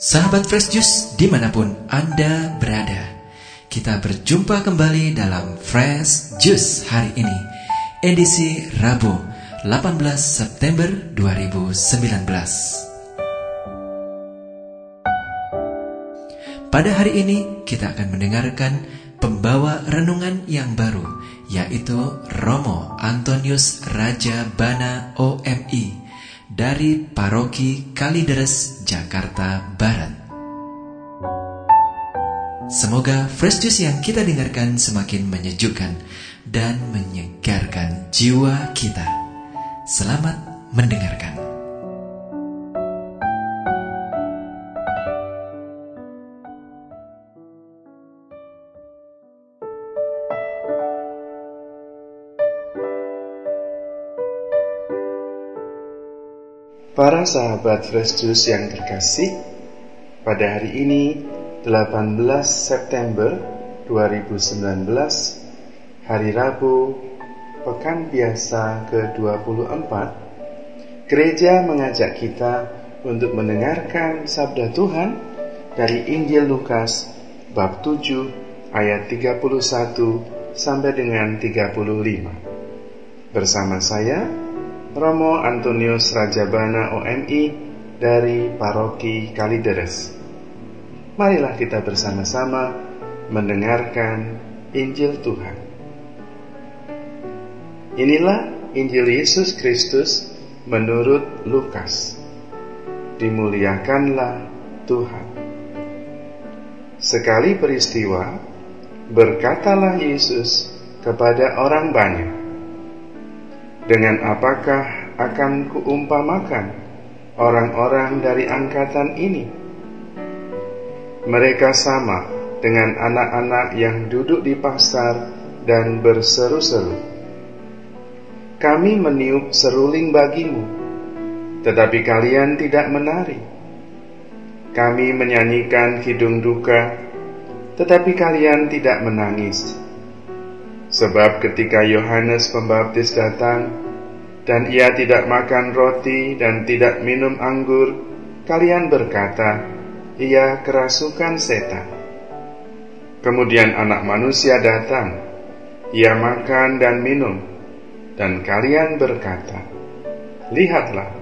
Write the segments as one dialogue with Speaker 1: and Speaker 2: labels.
Speaker 1: Sahabat Fresh Juice di mana pun Anda berada Kita berjumpa kembali dalam Fresh Juice hari ini Edisi Rabu 18 September 2019 Pada hari ini kita akan mendengarkan pembawa renungan yang baru Yaitu Romo Antonius Raja Bana OMI dari Paroki Kalideres, Jakarta Barat. Semoga fresh juice yang kita dengarkan semakin menyejukkan dan menyegarkan jiwa kita. Selamat mendengarkan.
Speaker 2: Para sahabat Fresh Juice yang terkasih, pada hari ini 18 September 2019, hari Rabu, pekan biasa ke-24, gereja mengajak kita untuk mendengarkan sabda Tuhan dari Injil Lukas bab 7 ayat 31 sampai dengan 35. Bersama saya Romo Antonius Rajabana OMI dari Paroki Kalideres. Marilah kita bersama-sama mendengarkan Injil Tuhan. Inilah Injil Yesus Kristus menurut Lukas. Dimuliakanlah Tuhan. Sekali peristiwa, berkatalah Yesus kepada orang banyak, dengan apakah akan kuumpamakan orang-orang dari angkatan ini? Mereka sama dengan anak-anak yang duduk di pasar dan berseru-seru. Kami meniup seruling bagimu, tetapi kalian tidak menari. Kami menyanyikan hidung duka, tetapi kalian tidak menangis. Sebab ketika Yohanes Pembaptis datang dan ia tidak makan roti dan tidak minum anggur, kalian berkata, ia kerasukan setan. Kemudian anak manusia datang, ia makan dan minum, dan kalian berkata, Lihatlah,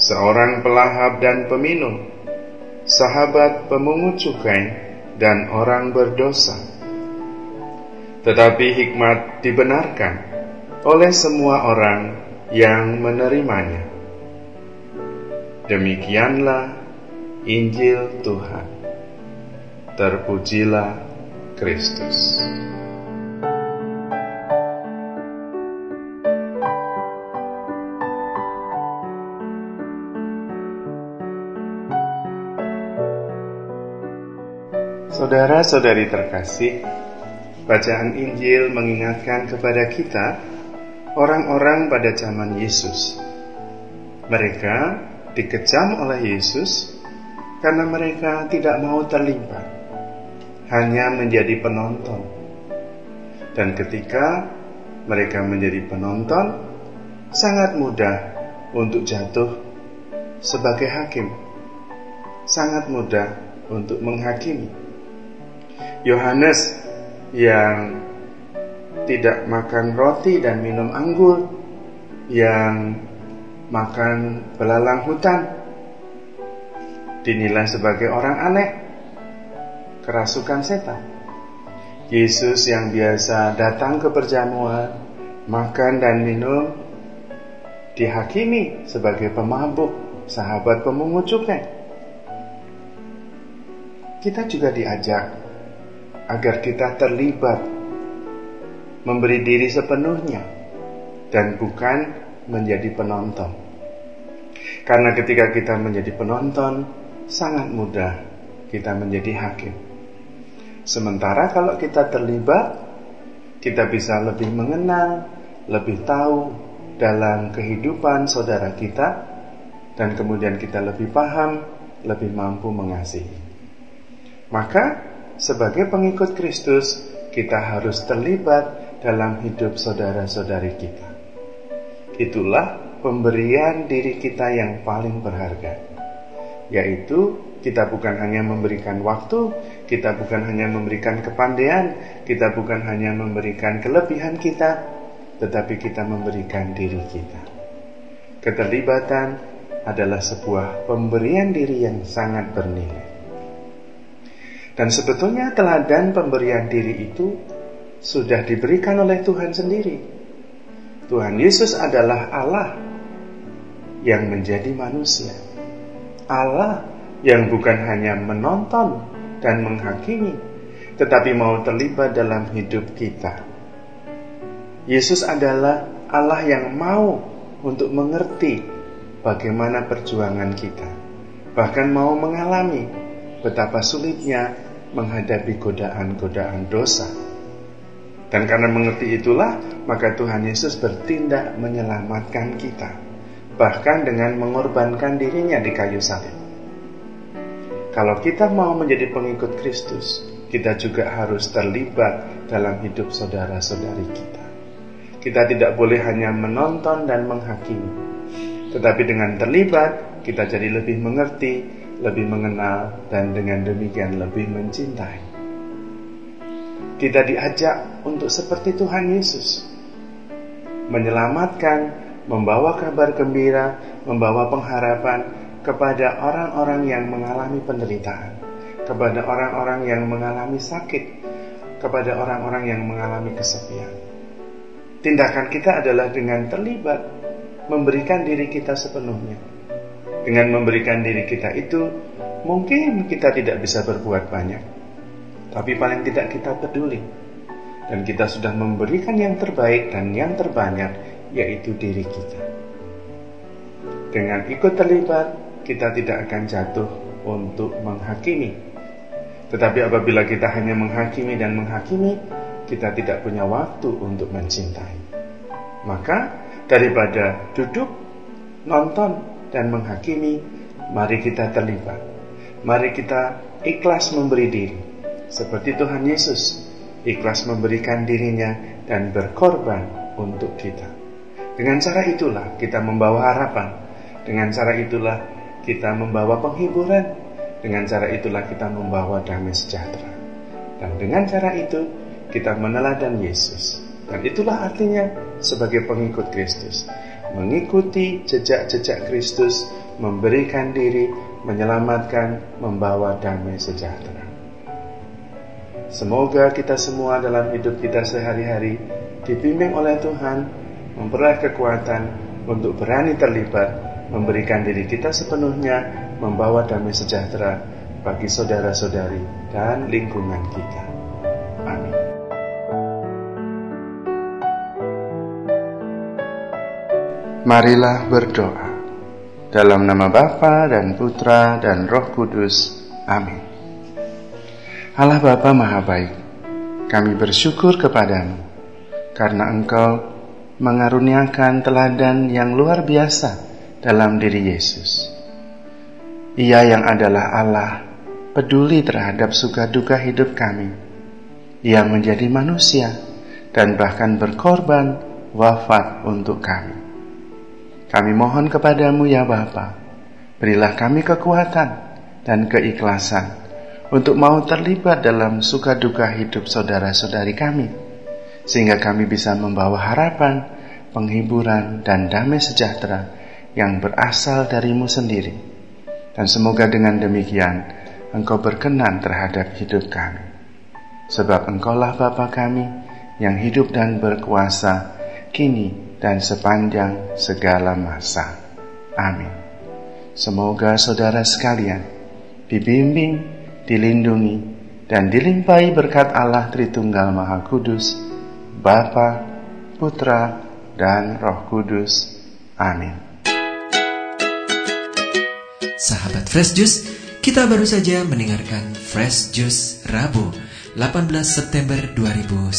Speaker 2: seorang pelahap dan peminum, sahabat pemungut cukai dan orang berdosa tetapi hikmat dibenarkan oleh semua orang yang menerimanya. Demikianlah Injil Tuhan. Terpujilah Kristus. Saudara-saudari terkasih, Bacaan Injil mengingatkan kepada kita orang-orang pada zaman Yesus. Mereka dikecam oleh Yesus karena mereka tidak mau terlibat, hanya menjadi penonton. Dan ketika mereka menjadi penonton, sangat mudah untuk jatuh sebagai hakim. Sangat mudah untuk menghakimi. Yohanes yang tidak makan roti dan minum anggur, yang makan belalang hutan, dinilai sebagai orang aneh, kerasukan setan. Yesus yang biasa datang ke perjamuan, makan dan minum, dihakimi sebagai pemabuk, sahabat pemungut cukai. Kita juga diajak agar kita terlibat, memberi diri sepenuhnya, dan bukan menjadi penonton. Karena ketika kita menjadi penonton, sangat mudah kita menjadi hakim. Sementara kalau kita terlibat, kita bisa lebih mengenal, lebih tahu dalam kehidupan saudara kita, dan kemudian kita lebih paham, lebih mampu mengasihi. Maka sebagai pengikut Kristus, kita harus terlibat dalam hidup saudara-saudari kita. Itulah pemberian diri kita yang paling berharga. yaitu kita bukan hanya memberikan waktu, kita bukan hanya memberikan kepandaian, kita bukan hanya memberikan kelebihan kita, tetapi kita memberikan diri kita. Keterlibatan adalah sebuah pemberian diri yang sangat bernilai. Dan sebetulnya teladan pemberian diri itu sudah diberikan oleh Tuhan sendiri. Tuhan Yesus adalah Allah yang menjadi manusia. Allah yang bukan hanya menonton dan menghakimi, tetapi mau terlibat dalam hidup kita. Yesus adalah Allah yang mau untuk mengerti bagaimana perjuangan kita, bahkan mau mengalami betapa sulitnya menghadapi godaan-godaan dosa. Dan karena mengerti itulah, maka Tuhan Yesus bertindak menyelamatkan kita, bahkan dengan mengorbankan dirinya di kayu salib. Kalau kita mau menjadi pengikut Kristus, kita juga harus terlibat dalam hidup saudara-saudari kita. Kita tidak boleh hanya menonton dan menghakimi, tetapi dengan terlibat, kita jadi lebih mengerti, lebih mengenal, dan dengan demikian lebih mencintai. Kita diajak untuk seperti Tuhan Yesus, menyelamatkan, membawa kabar gembira, membawa pengharapan, kepada orang-orang yang mengalami penderitaan, kepada orang-orang yang mengalami sakit, kepada orang-orang yang mengalami kesepian. Tindakan kita adalah dengan terlibat memberikan diri kita sepenuhnya. Dengan memberikan diri kita itu, mungkin kita tidak bisa berbuat banyak, tapi paling tidak kita peduli, dan kita sudah memberikan yang terbaik dan yang terbanyak, yaitu diri kita. Dengan ikut terlibat, kita tidak akan jatuh untuk menghakimi. Tetapi apabila kita hanya menghakimi dan menghakimi, kita tidak punya waktu untuk mencintai. Maka daripada duduk, nonton, dan menghakimi, mari kita terlibat. Mari kita ikhlas memberi diri. Seperti Tuhan Yesus, ikhlas memberikan dirinya dan berkorban untuk kita. Dengan cara itulah kita membawa harapan. Dengan cara itulah kita membawa penghiburan. Dengan cara itulah kita membawa damai sejahtera. Dan dengan cara itu kita meneladan Yesus. Dan itulah artinya sebagai pengikut Kristus. Mengikuti jejak-jejak Kristus, memberikan diri, menyelamatkan, membawa damai sejahtera. Semoga kita semua dalam hidup kita sehari-hari dibimbing oleh Tuhan, memperoleh kekuatan untuk berani terlibat memberikan diri kita sepenuhnya, membawa damai sejahtera bagi saudara-saudari dan lingkungan kita. Amin. Marilah berdoa. Dalam nama Bapa dan Putra dan Roh Kudus. Amin. Allah Bapa Maha Baik, kami bersyukur kepadamu karena Engkau mengaruniakan teladan yang luar biasa dalam diri Yesus. Ia yang adalah Allah peduli terhadap suka duka hidup kami. Ia menjadi manusia dan bahkan berkorban wafat untuk kami. Kami mohon kepadamu ya Bapa, berilah kami kekuatan dan keikhlasan untuk mau terlibat dalam suka duka hidup saudara-saudari kami, sehingga kami bisa membawa harapan, penghiburan, dan damai sejahtera yang berasal darimu sendiri. Dan semoga dengan demikian engkau berkenan terhadap hidup kami. Sebab engkaulah Bapa kami yang hidup dan berkuasa kini dan sepanjang segala masa. Amin. Semoga saudara sekalian dibimbing, dilindungi, dan dilimpahi berkat Allah Tritunggal Maha Kudus, Bapa, Putra, dan Roh Kudus. Amin.
Speaker 1: Sahabat Fresh Juice, kita baru saja mendengarkan Fresh Juice Rabu 18 September 2019.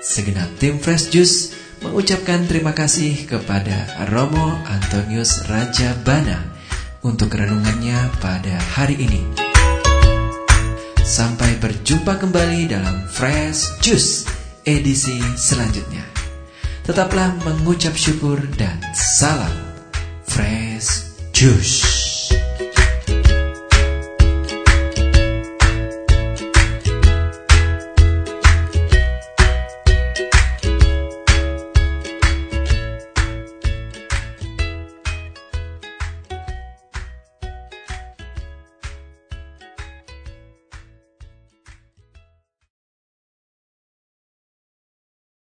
Speaker 1: Segenap tim Fresh Juice mengucapkan terima kasih kepada Romo Antonius Raja Bana untuk renungannya pada hari ini. Sampai berjumpa kembali dalam Fresh Juice edisi selanjutnya. Tetaplah mengucap syukur dan salam Fresh Juice.